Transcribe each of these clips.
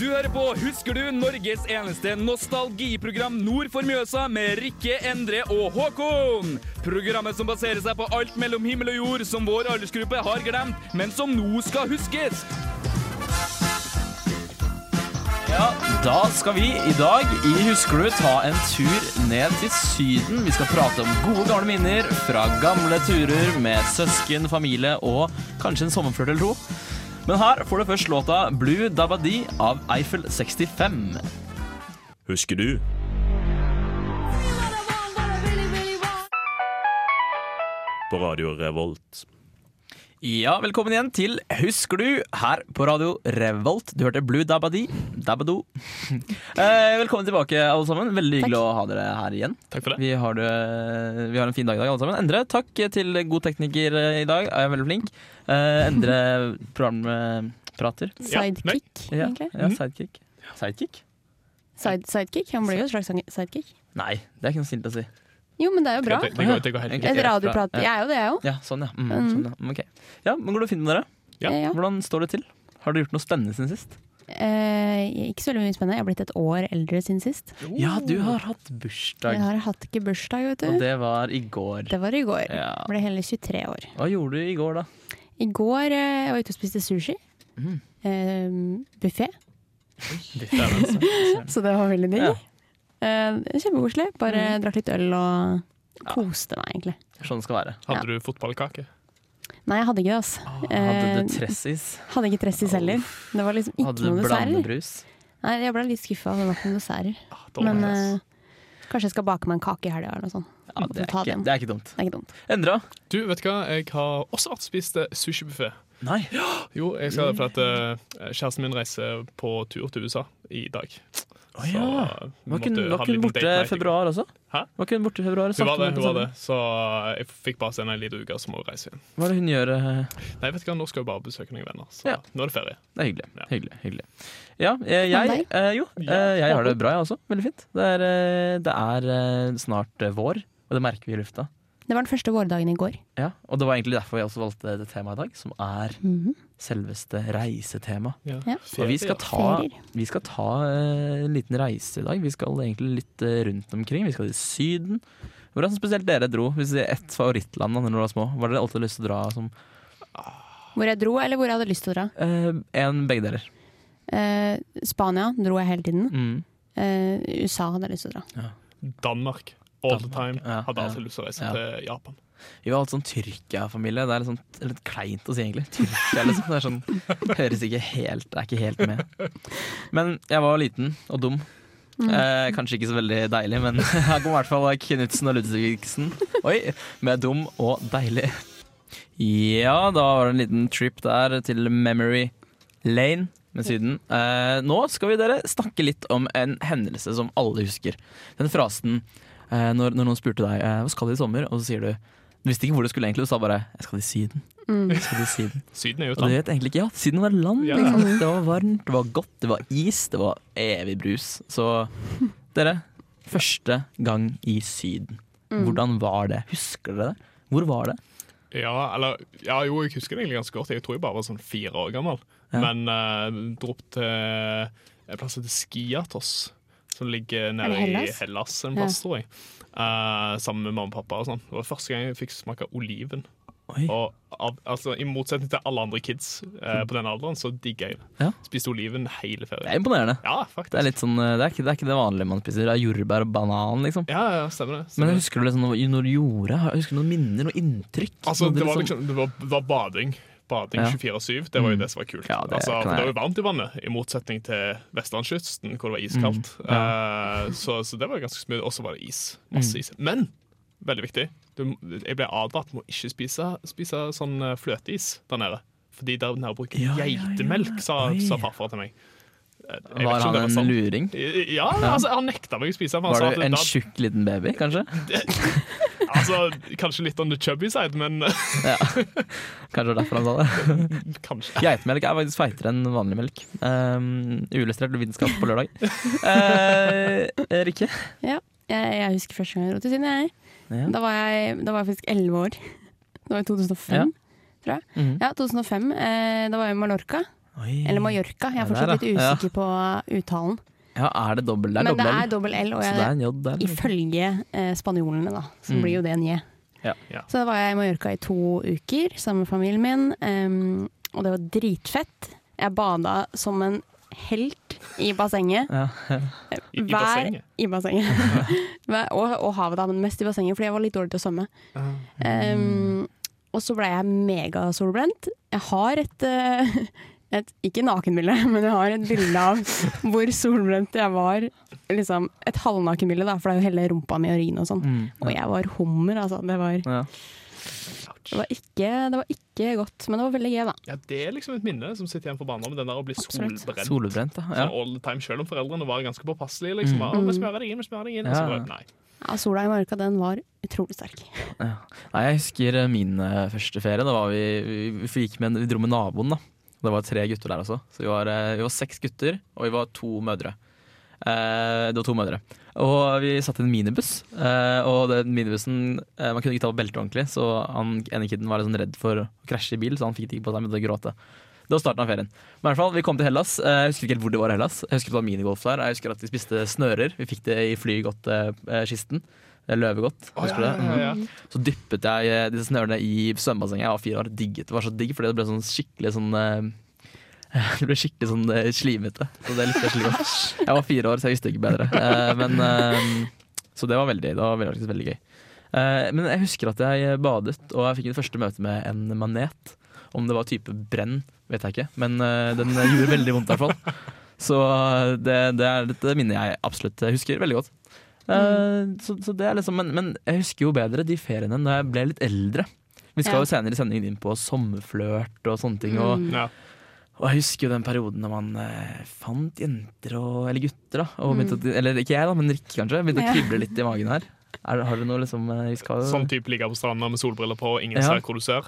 Du hører på Husker du? Norges eneste nostalgiprogram nord for Mjøsa med Rikke, Endre og Håkon. Programmet som baserer seg på alt mellom himmel og jord som vår aldersgruppe har glemt, men som nå skal huskes. Ja, da skal vi i dag i Husker du ta en tur ned til Syden. Vi skal prate om gode gamle minner fra gamle turer med søsken, familie og kanskje en sommerflørt eller to. Men her får du først låta Blue Dabadi av Eiffel 65. Husker du? På Radio Revolt. Ja, velkommen igjen til Husker du? her på Radio Revolt. Du hørte Blue Dabadi. Dabado. Eh, velkommen tilbake, alle sammen. Veldig hyggelig å ha dere her igjen. Takk for det. Vi har, det, vi har en fin dag i dag, alle sammen. Endre, takk til god tekniker eh, i dag. Jeg Er veldig flink. Eh, Endre programprater. Sidekick, Ja, egentlig. ja, sidekick. Sidekick? Side, sidekick? Han blir jo en slags sidekick. Nei, det er ikke noe snilt å si. Jo, men det er jo bra. Det, det, går, det går helt Ok. Et radioprat. Ja. Jeg er jo det, jeg òg. Ja, sånn, ja. Mm, Mm. sånn, ja. Okay. ja, men Går det fint med dere? Ja. Ja. Hvordan står det til? Har dere gjort noe spennende siden sist? Eh, ikke så veldig mye spennende. Jeg har blitt et år eldre siden sist. Ja, du har hatt bursdag. Jeg har hatt ikke bursdag, vet du. Og det var i går. Det var i går. Ja. Ble hele 23 år. Hva gjorde du i går, da? I går eh, jeg var ute og spiste sushi. Mm. Eh, Buffé. Så det var veldig digg. Ja. Eh, kjempekoselig. Bare Mm. drakk litt øl og koste meg, egentlig. Sånn det skal være. Hadde du fotballkake? Nei, jeg hadde ikke det, altså. Hadde Eh, du tressis? Hadde ikke Tressis heller. Det var liksom ikke Hadde du noen desserter. blandebrus? Nei, jeg ble litt skuffa. Det var ikke noen desserter. Ah. Men eh, kanskje jeg skal bake meg en kake i helga eller noe sånt. Ja, det, er ikke, det er ikke dumt. Det er ikke dumt. Endra? Du, vet du hva? Jeg har også vært spist eh, sushibuffé. Nei. Jo, jeg skal for at eh, kjæresten min reiser på tur til USA i dag. Å ja. Var ikke måtte hun- ha en liten borte date i februar også? Hæ? Var ikke hun borte i februar? Hun var det, hun var det. Så jeg fikk bare se henne en liten uke, så må hun reise igjen. Hva er det hun gjør? Nei, Nei, vet ikke, nå skal hun bare besøke noen venner, så Ja. nå er det ferie. Det er hyggelig. Ja. hyggelig, hyggelig. Ja, jeg, jeg, eh, jo, eh, jeg har det bra, jeg også. Veldig fint. Det er, eh, det er eh, snart eh, vår, og det merker vi i lufta. Det var den første vårdagen i går. Ja, og det var egentlig derfor jeg også valgte det temaet i dag, som er Mhm. selveste reisetema. Ja. Og vi skal ta, vi skal ta uh, en liten reise i dag. Vi skal egentlig litt uh, rundt omkring. Vi skal til Syden. Hvordan spesielt dere dro? Hvis det er ett favorittland da når dere var små, hva hadde dere alltid lyst til å dra som Hvor jeg dro, eller hvor jeg hadde lyst til å dra. Uh, En begge deler. Eh, Spania dro jeg hele tiden. Mm. Eh, USA hadde jeg lyst til å dra. Danmark. All the time. ja, Hadde ja. alltid lyst til å reise Ja. til Japan. Vi var alt sånn Tyrkia-familie. Det er litt, sånn, litt kleint å si, egentlig. Tyrkia, liksom. Det er sånn, høres ikke helt er ikke helt med. Men jeg var liten og dum. Mm. Eh, kanskje ikke så veldig deilig, men her kom i hvert fall Knutsen og Ludvigsen. Oi, med dum og deilig. Ja, da var det en liten trip der til Memory Lane med Syden. Eh, nå skal vi dere snakke litt om en hendelse som alle husker. Den frasen når, når noen spurte deg eh, hva skal du i sommer, og så sier du du visste ikke hvor du skulle egentlig, du sa bare 'jeg skal til Syden'. Mm. Jeg skal til Syden. Syden er jo et Og du vet egentlig ikke, ja, Syden var land. Ja. Liksom. Det var varmt, det var godt, det var is, det var evig brus. Så dere, første gang i Syden. Mm. Hvordan var det? Husker dere det? Hvor var det? Ja, eller, ja, jo, jeg husker det egentlig ganske godt. Jeg tror jeg bare var sånn fire år gammel. Ja. Men uh, dro opp til en plass som heter Skiatos, som ligger nede i Hellas? en plass, Ja. tror jeg. Uh, sammen med mamma og pappa og sånn. Det var første gang jeg fikk smake oliven. Oi. Og av, altså, I motsetning til alle andre kids uh, på den alderen, så digger jeg det. Ja. Spiste oliven hele Det er imponerende. Ja, faktisk. Det er, litt sånn, eh, det, er ikke, det er ikke det vanlige man spiser. Det er jordbær og banan, liksom. Ja, ja, stemmer det. Men Stemmer. Men husker du liksom noe, når du gjorde? Husker du noen minner, noen inntrykk? Altså, Noe det, var liksom- liksom, det, var, det var bading. Bading Ja. 24-7. Det var jo det som var kult. Ja, det altså, for det var jo varmt i vannet, i motsetning til vestlandskysten, hvor det var iskaldt. Mm. Eh, så, så det var ganske smooth. Og så var det is. Masse Mm. is. Men veldig viktig, du, jeg ble advart mot å ikke spise, spise sånn eh, fløteis der nede. Fordi der nede bruker de Ja, geitemelk, sa, sa farfar til meg. Eh, jeg Var han en luring? Ja, altså, han nekta meg å spise. Var du en tjukk liten baby, kanskje? altså, kanskje litt on the chubby side, men Ja. Kanskje det var derfor han sa det. kanskje. Geitemelk er faktisk feitere enn vanlig melk. Um, uillustrert vitenskap på lørdag. Uh, Rikke? Jeg, jeg husker første gang jeg dro til Syden. Jeg. Ja. Da, var jeg, da var jeg faktisk elleve år. Det var i 2005. tror jeg. Ja, 2005. Eh, da var jeg i Mallorca. Oi. Eller Mallorca. Jeg er fortsatt litt ja. usikker på uttalen. Ja, er det dobbel? Det er Men det er L. dobbel L, og er jeg, en J der. ifølge eh, spanjolene, da, så Mm. blir jo det en J. Ja. Ja. Så da var jeg i Mallorca i to uker sammen med familien min, um, og det var dritfett. Jeg bada som en helt i bassenget. Ja. I, i bassenget. I bassenget. Og, og havet, da, men mest i bassenget, fordi jeg var litt dårlig til å svømme. Um, og så ble jeg megasolbrent. Jeg har et, eh, et Ikke nakenbilde, men jeg har et bilde av hvor solbrent jeg var. Liksom et halvnakenbilde, da, for det er jo hele rumpa mi og urin og sånn. Mm. Og jeg var hummer, altså. Det var, Ja. det var, ikke, det var ikke godt, men det var veldig gøy, da. Ja, det er liksom et minne som sitter igjen fra barndommen. Den der å bli Absolutt. solbrent. Solbrent, da. Ja. Sånn all the time, Selv om foreldrene var ganske påpasselige. Liksom. Mm. «Å, vi smører deg inn, vi smører deg inn. Ja. bare, nei. Ja, sola i marka den var utrolig sterk. Ja. Nei, jeg husker eh, min eh, første ferie. Da var vi, vi, vi, gikk med, vi dro med naboen. da Det var tre gutter der også. Så vi var, eh, vi var seks gutter, og vi var to mødre. Eh, det var to mødre. Og vi satt i en minibuss. Eh, og den minibussen eh, Man kunne ikke ta på beltet ordentlig, så han ene kiden var liksom redd for å krasje i bil, så han fikk det ikke på seg, men begynte å gråte. Det var starten av ferien. Men i hvert fall, Vi kom til Hellas. Eh, Jeg husker ikke helt hvor det var i Hellas. Jeg husker det var minigolf der. Jeg husker at vi spiste snører. Vi fikk det i Flygodt-kisten. Løvegodt. Oh, Husker du det? ja, ja, Mhm. Så dyppet jeg eh, disse snørene i svømmebassenget. Jeg var fire år. Digget det var så digg, fordi det ble sånn skikkelig sånn eh, Det ble skikkelig sånn eh, slimete. Så det likte jeg skikkelig godt. Jeg var fire år, så jeg visste ikke bedre. Men Så det var veldig, det var veldig, veldig gøy. Men jeg husker at jeg badet, og jeg fikk mitt første møte med en manet. Om det var type brenn, vet jeg ikke, men den gjorde veldig vondt i hvert fall. Så det, det er et minne jeg absolutt husker veldig godt. Eh, så, så det er liksom, men, men jeg husker jo bedre de feriene da jeg ble litt eldre. Vi skal Ja. jo senere i sendingen inn på sommerflørt og sånne ting. Og, Mm. Ja. og jeg husker jo den perioden da man eh, fant jenter og, eller gutter. da og mm. å, Eller ikke jeg, da, men Rikke kanskje. Begynte Ja. å krible litt i magen her. Er, har du noe liksom eh, vi skal, Sånn type ligge på stranda med solbriller på, og ingen Ja. ser hvor du ser.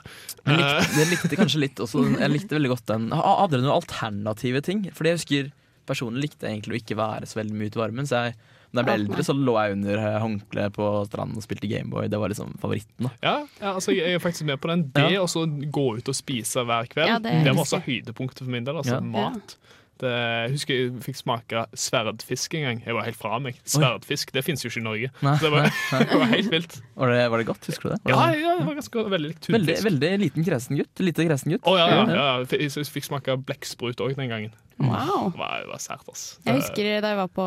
Jeg Eh, likte, jeg likte kanskje litt også Jeg likte veldig godt den Hadde dere noen alternative ting? Fordi jeg husker Personlig likte jeg egentlig å ikke være så veldig mye ute i varmen. Så jeg, når jeg ble eldre, så lå jeg under eh, håndkleet på stranden og spilte Gameboy. Det var liksom favoritten. da Ja, ja altså jeg er faktisk med på den. Det Ja. å gå ut og spise hver kveld, Ja, det, det var også høydepunktet for min del. Altså Ja. Mat. Det, jeg husker jeg fikk smake sverdfisk en gang. Jeg var helt fra meg. Sverdfisk det fins jo ikke i Norge. Nei, Så det var, det var helt vilt. Var det, var det godt? Husker du det? Ja, det ja, det var ganske veldig likt veldig, tunfisk. veldig liten kresen gutt. Lite kresen gutt. Å, ja, ja, Ja. ja. Jeg fikk- jeg fikk smake blekksprut òg den gangen. Wow. Det var, det var sært, ass. Jeg husker da jeg var på,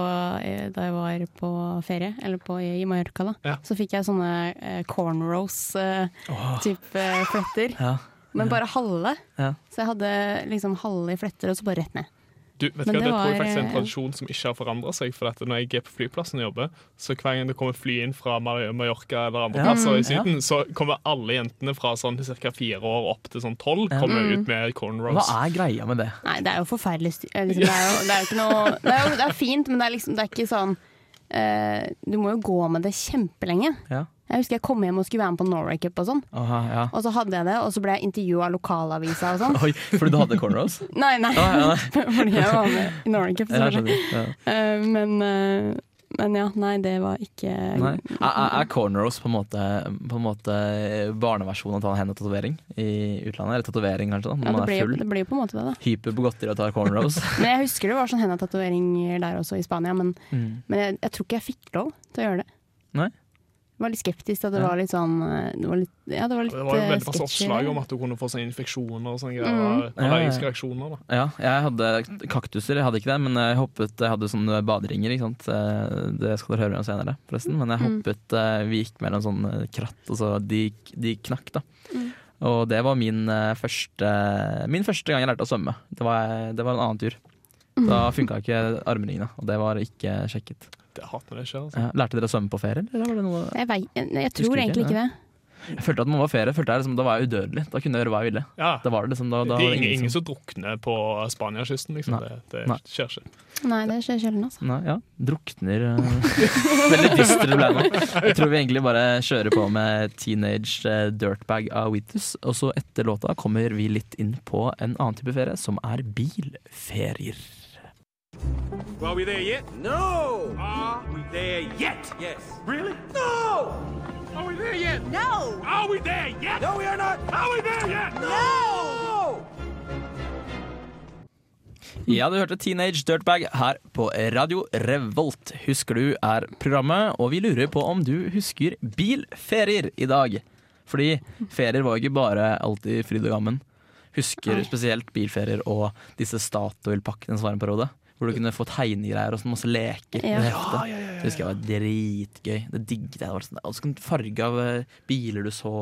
da jeg var på ferie, eller på, i Mallorca, da, Ja. så fikk jeg sånne eh, cornrows-type fletter. Ja. Men bare halve. Ja. Så jeg hadde liksom halve i fletter, og så bare rett ned. Du, vet Men hva, det det tror jeg faktisk er en eh, tradisjon som ikke har forandra seg. For at når jeg er på flyplassen og jobber, så hver gang det kommer fly inn fra Mallorca eller andre Ja. plasser i Ja. Så kommer alle jentene fra sånn ca. fire år opp til sånn tolv Ja. kommer Mm. ut med cornrows. Hva er greia med det? Nei, det er jo forferdelig styr. eh, Liksom, det, er jo, det er jo ikke noe Det er, jo, det er fint, men det er liksom Det er ikke sånn uh, Du må jo gå med det kjempelenge. Ja. Jeg husker jeg kom hjem og skulle være med på Norway Cup og sånn. Ja. Og så hadde jeg det, og så ble jeg intervjua av lokalavisa og sånn. Oi, fordi du hadde cornrows? Nei, nei, Ah, ja, nei. fordi jeg var med i Norway Cup. Jeg Ja. Uh, men, uh, men ja, nei, det var ikke Nei. Er, er- cornrows på en måte, på en måte barneversjonen av å ta en hendetatovering i utlandet? Eller tatovering, kanskje, da, Ja, det man blir, det blir på en måte det, da. Hyper på godteri og tar cornrows. Men jeg husker det var sånn hendetatoveringer der også, i Spania. Men, Mm. men jeg, jeg tror ikke jeg fikk lov til å gjøre det. Nei? Var litt skeptisk at det var litt sånn eh, Det var litt, ja, det var litt Det var jo eh, veldig masse oppslag om at du kunne få sånne infeksjoner og sånne Mm. greier. Ja, ja. Allergiske reaksjoner. da. Ja, jeg hadde kaktuser, jeg hadde ikke det, men jeg hoppet Jeg hadde sånne baderinger, ikke sant. Eh, Det skal dere høre om senere, forresten. Men jeg Mm. hoppet Vi gikk mellom sånne kratt, og så de, de knakk, da. Mm. Og det var min første Min første gang jeg lærte å svømme. Det var, det var en annen tur. Mm. Da funka ikke armringene, og det var ikke sjekket. Det hater det skjer. Altså. Ja, lærte dere å svømme på ferie, eller var det noe Jeg, vei, jeg, jeg Husker tror ikke, egentlig ikke det. Jeg følte at når man var ferie, følte jeg liksom, da var jeg udødelig. Da kunne jeg gjøre hva jeg ville. Ja. Det var det liksom, da, da det ingen, ingen som drukner på Spaniakysten. Liksom. Nei. Det, det Nei. skjer ikke. Nei, det skjer sjelden, altså. Nei, ja, drukner eh, Veldig dystre ble det nå. Jeg tror vi egentlig bare kjører på med Teenage eh, Dirtbag av Wheatus. Og så etter låta kommer vi litt inn på en annen type ferie, som er bilferier. Are we there yet? No! Are we there yet? Yes. Really? No! Are we there yet? No! Are we there yet? No, we are not! Are we there yet? No! Ja, du hørte Teenage Dirtbag her på Radio Revolt. Husker du er programmet, og vi lurer på om du husker bilferier i dag. Fordi ferier var jo ikke bare alltid fryd og gammen. Husker du spesielt bilferier og disse Statoil-pakkene som var en periode. Hvor du kunne få tegnegreier og sånn, masse leker. Ja. Ja, ja, Det husker jeg var dritgøy. Det digget jeg. Det var sånn, og så kunne farge av eh, biler du så.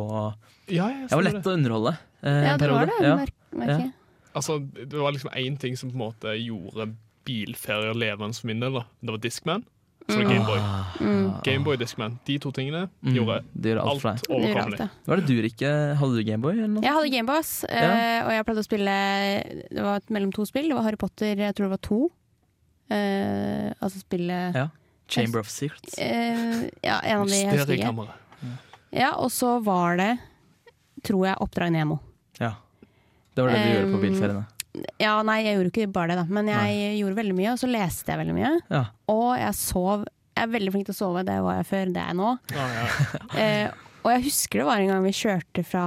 Ja, ja, Det var lett å underholde. eh, Ja, det var det. Ja. Merk, merker jeg. Altså, det var liksom én ting som på en måte gjorde bilferier levende for min del. Det var Discman. Så mm. Gameboy. Mm. Gameboy Discman. De to tingene Mm, gjorde det gjør alt alt. Det overkommelig. Var det du, Rikke? Hadde du Gameboy? Jeg hadde Gameboss, Ja. og jeg pleide å spille Det var mellom to spill. Det var Harry Potter, jeg tror det var to. Eh, altså spille Ja. Chamber of Secrets. Uh, Ja, en av de jeg husker ikke. Ja, og så var det, tror jeg, Oppdrag Nemo. Ja. Det var det du gjorde på Um, bilferiene. Ja, nei, jeg gjorde ikke bare det, da. Men jeg gjorde veldig mye, og så leste jeg veldig mye. Ja. Og jeg sov. Jeg er veldig flink til å sove, det var jeg før, det er jeg nå. Ja, ja. uh, og jeg husker det var en gang vi kjørte fra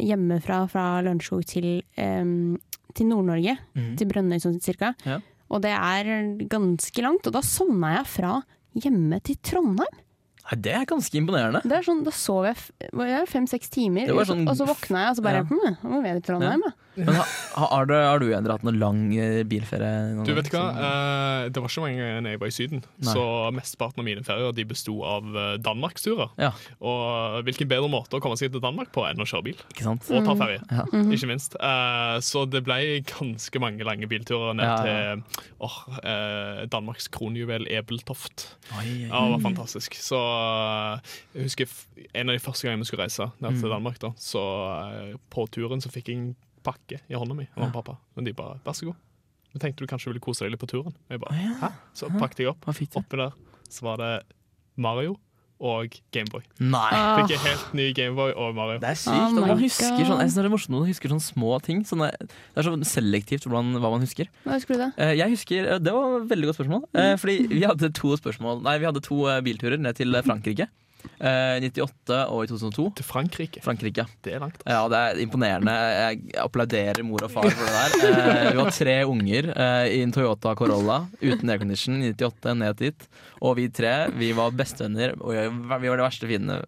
hjemmefra fra Lørenskog til, um, til Nord-Norge, Mm. til Brønnøy sånn cirka. Ja. Og det er ganske langt, og da sovna jeg fra hjemme til Trondheim. Nei, det er ganske imponerende. Det er sånn, Da sov jeg jeg fem-seks timer, sånn- og så våkna jeg og så bare Ja. hm, Nå er vi i Trondheim, ja. Men ha, har, du, har du Endre, hatt noen lang eh, bilferie? noen Du vet hva, Eh, det var ikke mange ganger jeg var i Syden. Nei. Så mesteparten av mine ferier de besto av eh, Danmarksturer. Ja, Og hvilken bedre måte å komme seg til Danmark på enn å kjøre bil ikke sant? og ta ferie. Ja. Ikke minst. Eh, så det ble ganske mange lange bilturer ned Ja, ja. til åh, eh, Danmarks kronjuvel Ebeltoft. Oi, oi, Ja, det var fantastisk. Så jeg husker en av de første gangene vi skulle reise ned Mm. til Danmark, da, så eh, på turen så fikk jeg en pakke i hånda mi av mamma og pappa. Men de bare 'vær så god'. Jeg tenkte du kanskje ville kose deg litt på turen. Og jeg bare, Hæ? Så pakket jeg opp. Oppi der så var det Mario og Gameboy. Nei! Ah, Fikk jeg helt ny Gameboy og Mario. Det er sykt. Oh man husker sånn, jeg synes det er morsomt når man husker sånne små ting. Sånne, det er så selektivt hvordan, hva man husker. hva husker du da? Eh, Jeg husker, eh, Det var et veldig godt spørsmål. Eh, Fordi vi hadde to spørsmål Nei, vi hadde to bilturer ned til Frankrike. Eh, 98 og i 2002. Til Frankrike. Frankrike. Det er langt. Ja, det er imponerende. Jeg applauderer mor og far for det der. Eh, vi var tre unger eh, i en Toyota Corolla uten aircondition i 98 ned dit. Og vi tre vi var bestevenner, og vi var de verste fiendene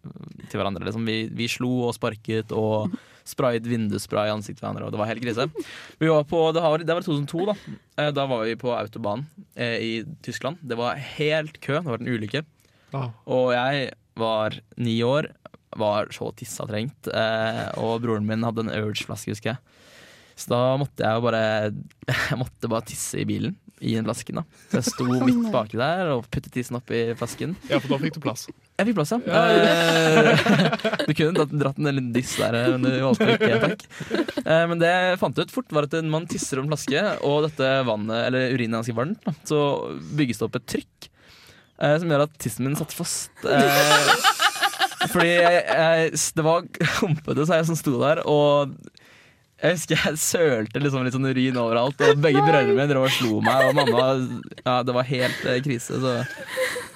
til hverandre. Liksom. Vi, vi slo og sparket og sprayet vindusspray i ansiktet hverandre, og det var helt krise. Vi var på, det, var, det var 2002, da. Eh, Da var vi på autobanen i Tyskland. Det var helt kø, det var en ulykke. Ah. Og jeg var ni år, var så tissatrengt, eh, og broren min hadde en Urge-flaske, husker jeg. Så da måtte jeg jo bare Jeg måtte bare tisse i bilen, i den flasken. da Så jeg sto midt baki der og puttet tissen oppi flasken. Ja, for da fikk du plass. Jeg fikk plass, ja. ja. du kunne dratt, en liten diss der, men du valgte ikke, takk. Eh, men det jeg fant ut fort, var at man tisser om flaske, og dette vannet, eller urinen er ganske varmt, da, så bygges det opp et trykk eh, som gjør at tissen min satt fast. Eh, fordi jeg, jeg, det var humpete, så jeg som sto der, og jeg husker jeg sølte liksom litt sånn urin overalt, og begge brødrene mine drev og slo meg, og mamma Ja, det var helt eh, krise, så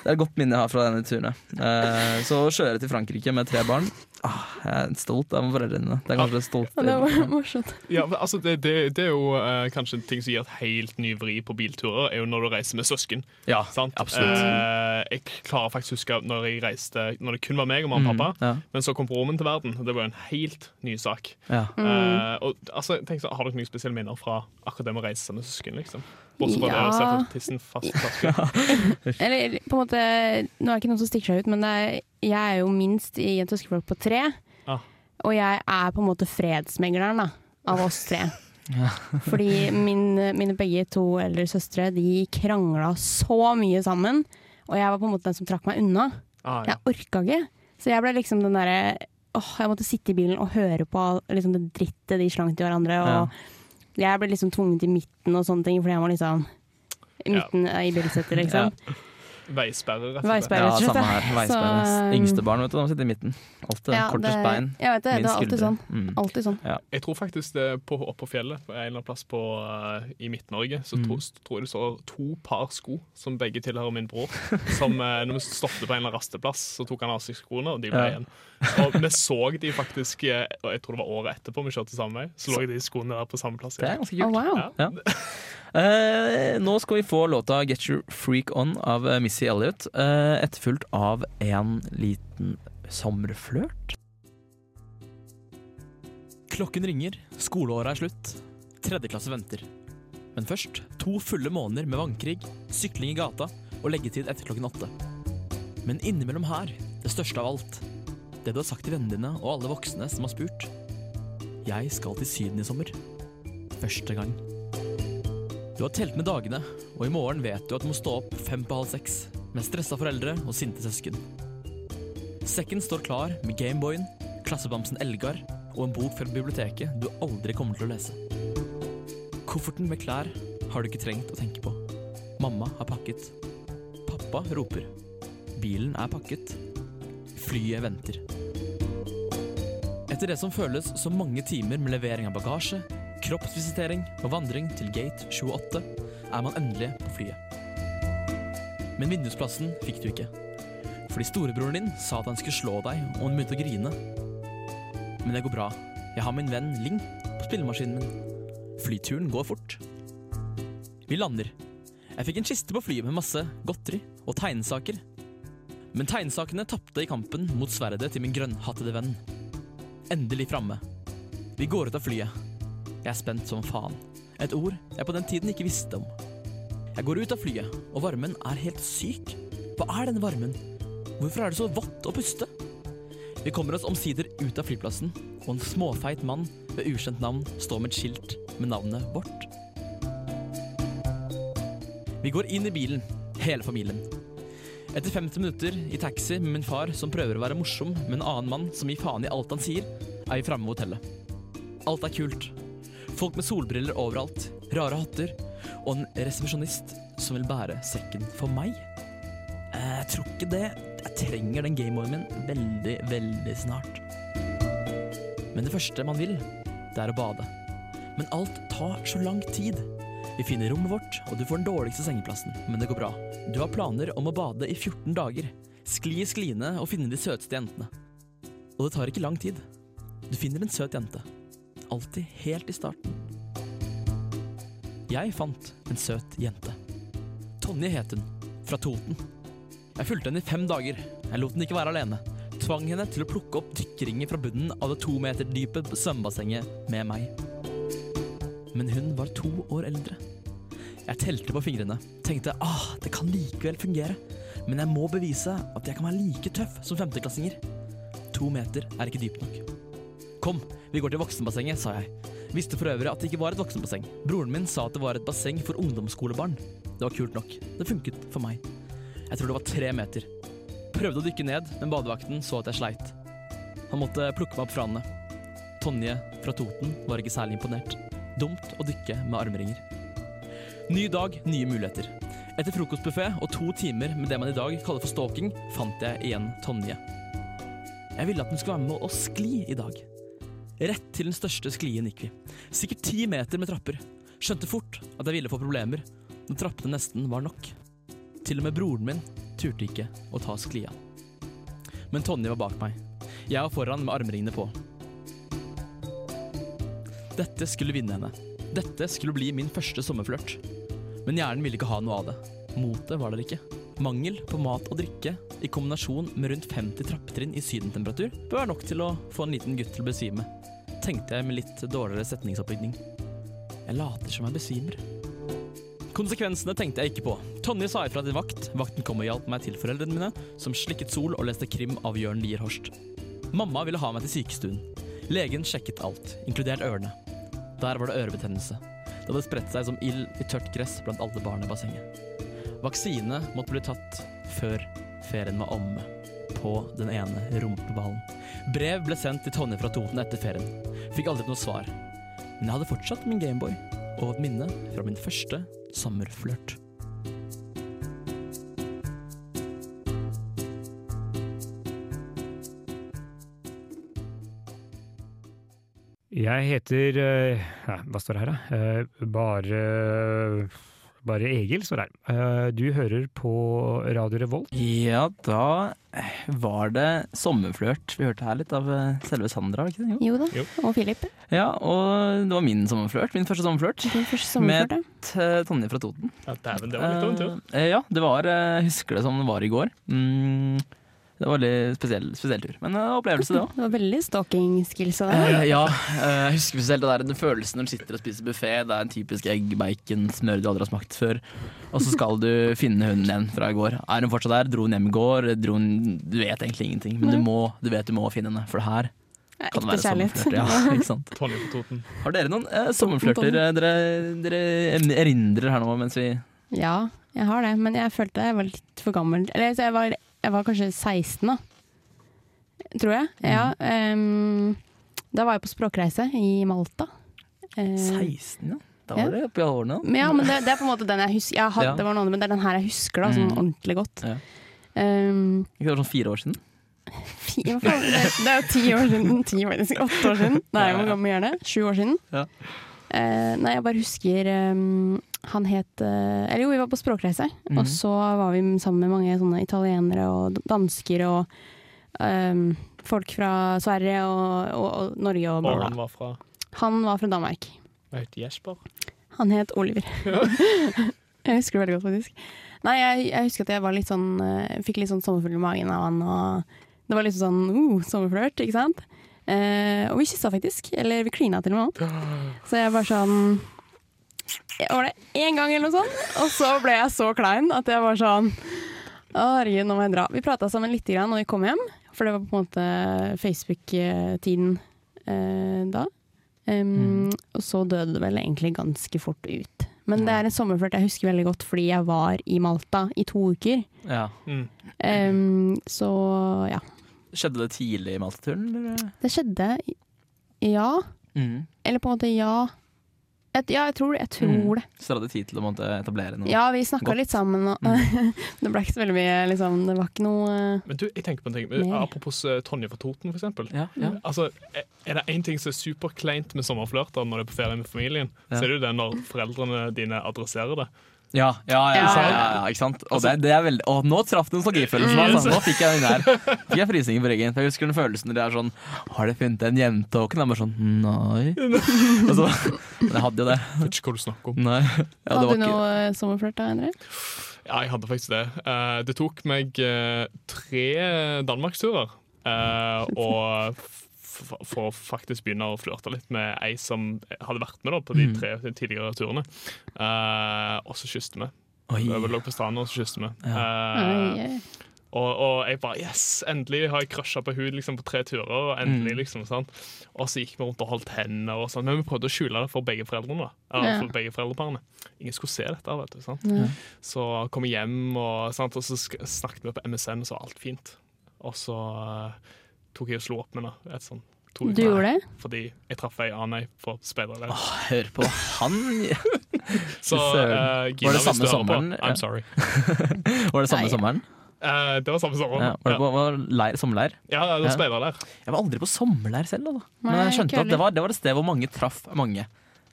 det er et godt minne jeg har fra denne turen. Eh, så å kjøre til Frankrike med tre barn ah, Jeg er stolt av foreldrene. Det er kanskje det stolt Ja, det var morsomt. Ja, men altså, det, det, det er jo uh, kanskje en ting som gir et helt ny vri på bilturer, er jo når du reiser med søsken. Ja, Sant? absolutt. Uh, jeg klarer faktisk å huske når jeg reiste Når det kun var meg og mamma og pappa, Mm, ja, men så kom broren til verden. og Det var jo en helt ny sak. ja. Eh, og, altså, tenk så, Har dere noen spesielle minner fra akkurat det med å reise med søsken? liksom? Bortsett fra det å Ja. sette tissen fast i flasken. Eller på en måte Nå er det ikke noen som stikker seg ut, men det er, jeg er jo minst i en søskenflokk på tre. Ah. Og jeg er på en måte fredsmegleren da, av oss tre. Fordi min, mine begge to eldre søstre De krangla så mye sammen. Og jeg var på en måte den som trakk meg unna. Ah, ja. Jeg orka ikke. Så jeg ble liksom den derre åh, Jeg måtte sitte i bilen og høre på liksom det drittet de slang til hverandre. Og jeg ble liksom tvunget i midten og sånne ting, fordi jeg var liksom i Ja. midten i bilsettet, liksom. Veisperre, rett og slett. Ja, samme her. Veisperre. Så, Yngste barn, vet du, de sitter i midten. Alltid. Ja, Kortest det- bein. Jeg vet det, det er alltid sånn. Mm. Alltid sånn. Jeg tror faktisk det på, oppe på fjellet, på en eller annen plass på, uh, i Midt-Norge, så Mm. tror, tror jeg det står to par sko som begge tilhører min bror. Som uh, når vi stoppet på en eller annen rasteplass, så tok han av seg skoene, og de ble Ja. Og vi så de faktisk, eh, og jeg tror det var året etterpå vi kjørte samme vei, så lå de skoene der på samme plass. Det er ganske kult. Oh, wow. Ja. uh, nå skal vi få låta 'Get Your Freak On' av eh, Missy Elliot, uh, etterfulgt av en liten sommerflørt. Klokken ringer, skoleåret er slutt, tredje klasse venter. Men først to fulle måneder med vannkrig, sykling i gata og leggetid etter klokken åtte. Men innimellom her, det største av alt, det du har sagt til vennene dine og alle voksne som har spurt. Jeg skal til Syden i sommer. Første gang. Du har telt med dagene, og i morgen vet du at du må stå opp fem på halv seks med stressa foreldre og sinte søsken. Sekken står klar med Gameboyen, klassebamsen Elgar og en bok fra biblioteket du aldri kommer til å lese. Kofferten med klær har du ikke trengt å tenke på. Mamma har pakket. Pappa roper. Bilen er pakket. Flyet venter. Etter det som føles som mange timer med levering av bagasje, kroppsvisitering og vandring til gate 28, er man endelig på flyet. Men vindusplassen fikk du ikke. Fordi storebroren din sa at han skulle slå deg, og han begynte å grine. Men det går bra. Jeg har min venn Ling på spillemaskinen min. Flyturen går fort. Vi lander. Jeg fikk en kiste på flyet med masse godteri og tegnesaker. Men tegnesakene tapte i kampen mot sverdet til min grønnhattede venn. Endelig framme. Vi går ut av flyet. Jeg er spent som faen. Et ord jeg på den tiden ikke visste om. Jeg går ut av flyet, og varmen er helt syk. Hva er denne varmen? Hvorfor er det så vått å puste? Vi kommer oss omsider ut av flyplassen, og en småfeit mann ved ukjent navn står med et skilt med navnet vårt. Vi går inn i bilen, hele familien. Etter 50 minutter i taxi med min far som prøver å være morsom med en annen mann som gir faen i alt han sier, er vi framme ved hotellet. Alt er kult. Folk med solbriller overalt, rare hatter og en resepsjonist som vil bære sekken for meg. Jeg tror ikke det. Jeg trenger den gameboyen min veldig, veldig snart. Men det første man vil, det er å bade. Men alt tar så lang tid. Vi finner rommet vårt, og du får den dårligste sengeplassen, men det går bra. Du har planer om å bade i 14 dager, skli i skliene og finne de søteste jentene. Og det tar ikke lang tid. Du finner en søt jente. Alltid helt i starten. Jeg fant en søt jente. Tonje het hun, fra Toten. Jeg fulgte henne i fem dager. Jeg lot henne ikke være alene. Tvang henne til å plukke opp dykkeringer fra bunnen av det to meter dype svømmebassenget med meg. Men hun var to år eldre. Jeg telte på fingrene, tenkte ah, det kan likevel fungere. Men jeg må bevise at jeg kan være like tøff som femteklassinger. To meter er ikke dypt nok. Kom, vi går til voksenbassenget, sa jeg. Visste for øvrig at det ikke var et voksenbasseng. Broren min sa at det var et basseng for ungdomsskolebarn. Det var kult nok. Det funket for meg. Jeg tror det var tre meter. Prøvde å dykke ned, men badevakten så at jeg sleit. Han måtte plukke meg opp fra henne. Tonje fra Toten var ikke særlig imponert. Dumt å dykke med armringer. Ny dag, nye muligheter. Etter frokostbuffé og to timer med det man i dag kaller for stalking, fant jeg igjen Tonje. Jeg ville at hun skulle være med å skli i dag. Rett til den største sklien gikk vi. Sikkert ti meter med trapper. Skjønte fort at jeg ville få problemer når trappene nesten var nok. Til og med broren min turte ikke å ta sklia. Men Tonje var bak meg. Jeg var foran med armringene på. Dette skulle vinne henne. Dette skulle bli min første sommerflørt. Men hjernen ville ikke ha noe av det. Motet var der ikke. Mangel på mat og drikke i kombinasjon med rundt 50 trappetrinn i sydentemperatur bør være nok til å få en liten gutt til å besvime, tenkte jeg med litt dårligere setningsoppbygning. Jeg later som jeg besvimer. Konsekvensene tenkte jeg ikke på. Tonje sa ifra til vakt. Vakten kom og hjalp meg til foreldrene mine, som slikket sol og leste krim av Jørn Lier Horst. Mamma ville ha meg til sykestuen. Legen sjekket alt, inkludert ørene. Der var det ørebetennelse. Det hadde spredt seg som ild i tørt gress blant alle barna i bassenget. Vaksine måtte bli tatt før ferien var omme. På den ene rumpeballen. Brev ble sendt til Tonje fra Toten etter ferien. Fikk aldri noe svar. Men jeg hadde fortsatt min Gameboy og et minne fra min første sommerflørt. Jeg heter eh, ja, Hva står det her, da? Eh, Bare Bare Egil står her. Eh, Du hører på Radio Revolt. Ja, da var det sommerflørt. Vi hørte her litt av selve Sandra, var ikke det? Jo da. Jo. Og Filip. Ja, og det var min sommerflørt. Min første sommerflørt. Din første sommerflørt, med Tonje fra Toten. Ja, Dæven, det var litt av jo. Eh, ja, det var Jeg husker det som det var i går. Mm, det var en veldig spesiell, spesiell tur. Men uh, opplevelse, det òg. Det var veldig stalking skills av deg. Uh, ja, Uh, jeg husker spesielt det der, den følelsen når du sitter og spiser buffé. Det er en typisk egg, bacon, smør du aldri har smakt før. Og så skal du finne hunden igjen fra i går. Er hun fortsatt der? Dro hun hjem i går? Dro hun Du vet egentlig ingenting, men du, må, du vet du må finne henne. For det her kan det være sommerflørter. sommerflørt. Ja, ikke sant? Har dere noen eh, sommerflørter dere, dere erindrer her nå mens vi Ja, jeg har det, men jeg følte jeg var litt for gammel. Eller så jeg var, jeg var kanskje 16 da, tror jeg. Ja, um, da var jeg på språkreise i Malta. Uh, 16, ja? Da Ja. var det oppi årene. ja, men det, det er på en måte den jeg husker. Jeg hadde, Ja. Det var noe, men det er den her jeg husker da, sånn Mm. ordentlig godt. Ja. Um, Ikke det var sånn fire år siden? Fire, det, det er jo ti år siden. Ti, faktisk. Åtte år siden. Nei, hvor gammel er det? Sju år siden? Ja. Uh, nei, jeg bare husker um, Han het eh, Eller jo, vi var på språkreise. mm. Og så var vi sammen med mange sånne italienere og dansker og um, folk fra Sverige og, og, og Norge og bla, Og han var fra Han var fra Danmark. Hva heter Jesper? Han het Oliver. jeg husker det veldig godt, faktisk. Nei, jeg, jeg husker at jeg var litt sånn eh, Fikk litt sånn sommerfugl i magen av han, og det var litt sånn uh, sommerflørt, ikke sant? Eh, og vi kyssa faktisk. Eller vi klina til og med. Så jeg var sånn Var det én gang eller noe sånt? Og så ble jeg så klein at jeg var sånn Å, herregud, nå må jeg dra. Vi prata sammen litt grann når vi kom hjem, for det var på en måte Facebook-tiden eh, da. Um, Og så døde det vel egentlig ganske fort ut. Men det er en sommerflørt jeg husker veldig godt fordi jeg var i Malta i to uker. Ja. Mm. Um, så ja. Skjedde det tidlig i Malta-turen? Det skjedde. Ja. Mm. Eller på en måte ja. Et, ja, jeg tror, jeg tror det. Så dere hadde tid til å måtte etablere noe? Ja, vi snakka litt sammen, og det ble ikke så veldig mye liksom, Det var ikke noe uh, Men du, jeg tenker på en ting. Mer. Apropos eh, Tonje fra Toten, for eksempel. Ja, ja. Altså, er- er det én ting som er superkleint med sommerflørter når du er på ferie med familien, Ja. så er det jo det når foreldrene dine adresserer det. Ja, ja, ja, ja, Ja. ja, ja, ikke sant? Og det, det er veldig, og nå traff du nostalgifølelsen. Altså. Nå fikk jeg den der Fikk jeg frysninger på ryggen. For jeg husker den følelsen når det er sånn Har dere funnet en jente? Og ikke? Jeg bare sånn Nei. Og så, men jeg hadde jo det. Vet ikke hva du snakker om. Nei. Ja, Hadde du noe eh, sommerflørt da, Henrik? Ja, jeg hadde faktisk det. Eh, det tok meg eh, tre danmarksturer uh, og for å faktisk begynne å flørte litt med ei som hadde vært med da, på de Mm. tre tidligere turene. Uh, og så kysset vi. Vi lå på stranda og så kysste vi. Ja. Uh, Og, og jeg bare Yes! Endelig har jeg crusha på hud liksom, på tre turer. Og endelig Mm. liksom sånn Og så gikk vi rundt og holdt hender, og sånn. men vi prøvde å skjule det for begge foreldrene. Eller Ja. for begge foreldreparene. Ingen skulle se dette. vet du, sant? Ja. Så kom jeg hjem, og, sant? og så snakket vi på MSN, og så var alt fint. Og så eh, tok jeg og slo opp med henne. Et sånn, Du gjorde det? Fordi jeg traff ei annen ei på speiderleir. Hør på han. Så søren. eh, Gina, Var det hvis samme sommeren? På, I'm sorry. Var det samme Nei. sommeren? Uh, det var samme sommeren. Ja, var det på var leir, sommerleir? Ja, det var Ja. speiderleir. Jeg var aldri på sommerleir selv, da. Men jeg skjønte at det var, det var et sted hvor mange traff mange.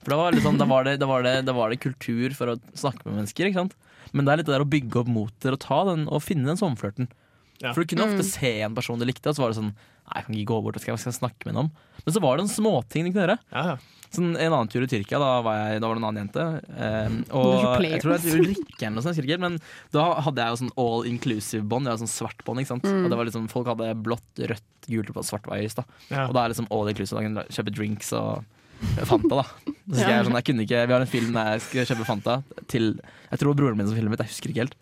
For da var, liksom, da var, det, da var, det, da var det kultur for å snakke med mennesker. ikke sant? Men det er litt det der å bygge opp moter og, ta den, og finne den sommerflørten. Ja. For du kunne ofte Mm. se en person du likte, og så var det sånn Nei, jeg kan ikke gå bort hva skal, skal jeg snakke med noen om. Men så var det en småting du kunne gjøre. Ja, ja. Sånn, en annen tur i Tyrkia, da var, jeg, da var det en annen jente. Eh, og jeg tror det var er Ulrikke eller noe sånt, men da hadde jeg jo sånn all inclusive-bånd. Jeg hadde sånn svart bånd, ikke sant. Mm. Og det var liksom, folk hadde blått, rødt, gult og svart var høyest, da. Ja. Og da er liksom all inclusive. Da kan du kjøpe drinks og Fanta, da. Så jeg, sånn, jeg kunne ikke, vi har en film der jeg skal kjøpe Fanta til Jeg tror broren min som filmet, jeg husker ikke helt.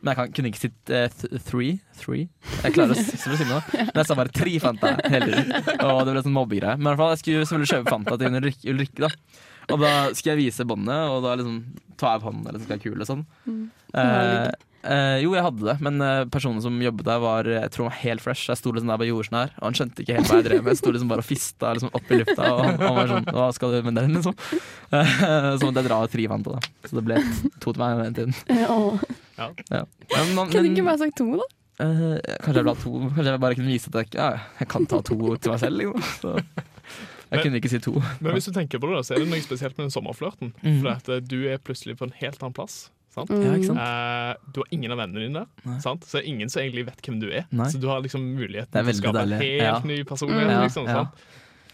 Men jeg kan, kunne ikke si uh, three. three. Jeg klarer å si nå. Men jeg sa bare tre Fanta hele tiden. Og det ble sånn mobbegreie. Men i hvert fall, jeg skulle selvfølgelig kjøpe Fanta til Ulrikke, Ulrik, da. Og da skal jeg vise båndet, og da liksom jeg på hånden, eller så skal være kul og sånn. Eh, eh, jo, jeg hadde det, men uh, personen som jobbet der, var jeg tror han var helt fresh. Jeg sto liksom der bare gjorde sånn her, og han skjønte ikke helt hva jeg drev med. Jeg sto liksom bare og fista liksom opp i lufta, og han, han var sånn Hva skal du med den, liksom? Uh, så måtte jeg dra og til det Så det ble to til meg den tiden. Ja. Ja. Men, man, Kunne du ikke bare sagt to, da? eh, kanskje jeg ble to Kanskje jeg bare kunne vise at jeg, ja, jeg kan ta to til meg selv, liksom. Så. Jeg kunne ikke si to. Men hvis du tenker på det, da, så er det noe spesielt med den sommerflørten. Mm. For at eh, du er plutselig på en helt annen plass. Sant? Ja, ikke sant? Eh, du har ingen av vennene dine der, sant? så det er ingen som egentlig vet hvem du er. Nei. Så du har liksom muligheten til å skape en helt Ja. ny personlighet. Mm. liksom?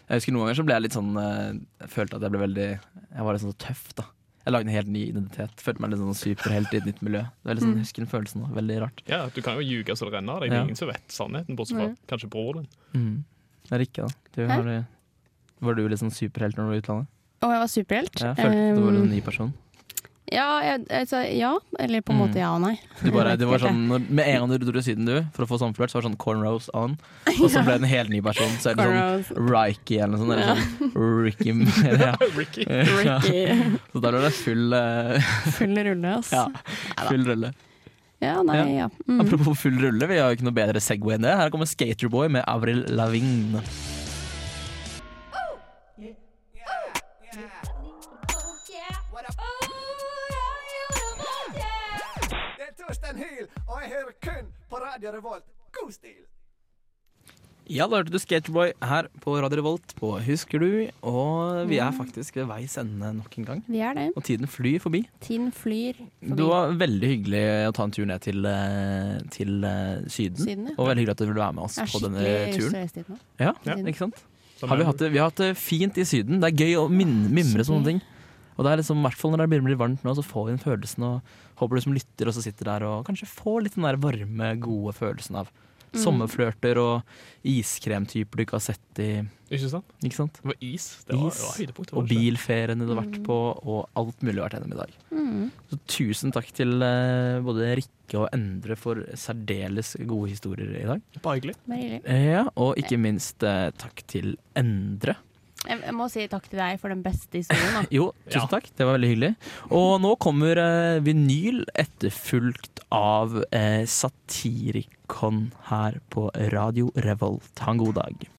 Jeg husker Noen ganger så ble jeg litt sånn eh, Jeg følte at jeg ble veldig Jeg var litt sånn så tøff, da. Jeg lagde en helt ny identitet. Følte meg litt sånn superhelt i et nytt miljø. Det er litt sånn, Mm. Husker den følelsen også. Veldig rart. Ja, Du kan jo ljuge så det renner Det er Ja. ingen som vet sannheten, bortsett fra Nei. kanskje broren din. Mm. Det er ikke, da. Du, har, var du litt sånn superhelt når du var i utlandet? Å, jeg var superhelt. Ja, jeg følte du var Um, en ny person. Ja, jeg, altså, ja, eller på en Mm. måte ja og nei. Du bare, det var sånn, når, med en gang du dro til Syden, du, for å få sommerflørt, så var det sånn cornrows on. Og så ble det en helt ny person. Så er det sånn Rikey eller noe sånt. Eller Ja. sånn Ricky ja. Ricky. Ja. Så da ble det full, uh, Full rulle, ass. ja, full rulle. Ja, nei, ja. Mm. Apropos full rulle, vi har jo ikke noe bedre Segway enn det. Her kommer Skaterboy med Avril Lavigne. På Radio Revolt. God stil! Ja, da hørte du Skateboy her på Radio Revolt på Husker du? Og vi er faktisk ved veis ende nok en gang. Vi er det. Og tiden flyr forbi. Tiden flyr forbi Det var veldig hyggelig å ta en tur ned til, eh, til eh, Syden. Syden. Ja. Og veldig hyggelig at du ville være med oss på denne turen. nå. Ja, Syden. ikke sant? Har vi, hatt det, vi har hatt det fint i Syden. Det er gøy å min, mimre sånne ting. Og det er liksom, hvert fall når det begynner å bli varmt nå, så får vi den følelsen. Og håper du som lytter også sitter der og kanskje får litt den der varme, gode følelsen av Mm. sommerflørter og iskremtyper du ikke har sett i Ikke sant? Ikke sant? Det var is. Det var, Is. det var høydepunktet. Og var og bilferiene du har vært Mm. på, og alt mulig har vært gjennom i dag. Mm. Så tusen takk til eh, både Rikke og Endre for særdeles gode historier i dag. Bare hyggelig. Ja, og ikke minst eh, takk til Endre. Jeg, må si takk til deg for den beste historien. Da. Jo, tusen Ja. takk. Det var veldig hyggelig. Og nå kommer eh, vinyl etterfulgt av eh, Satirikon her på Radio Revolt. Ha en god dag.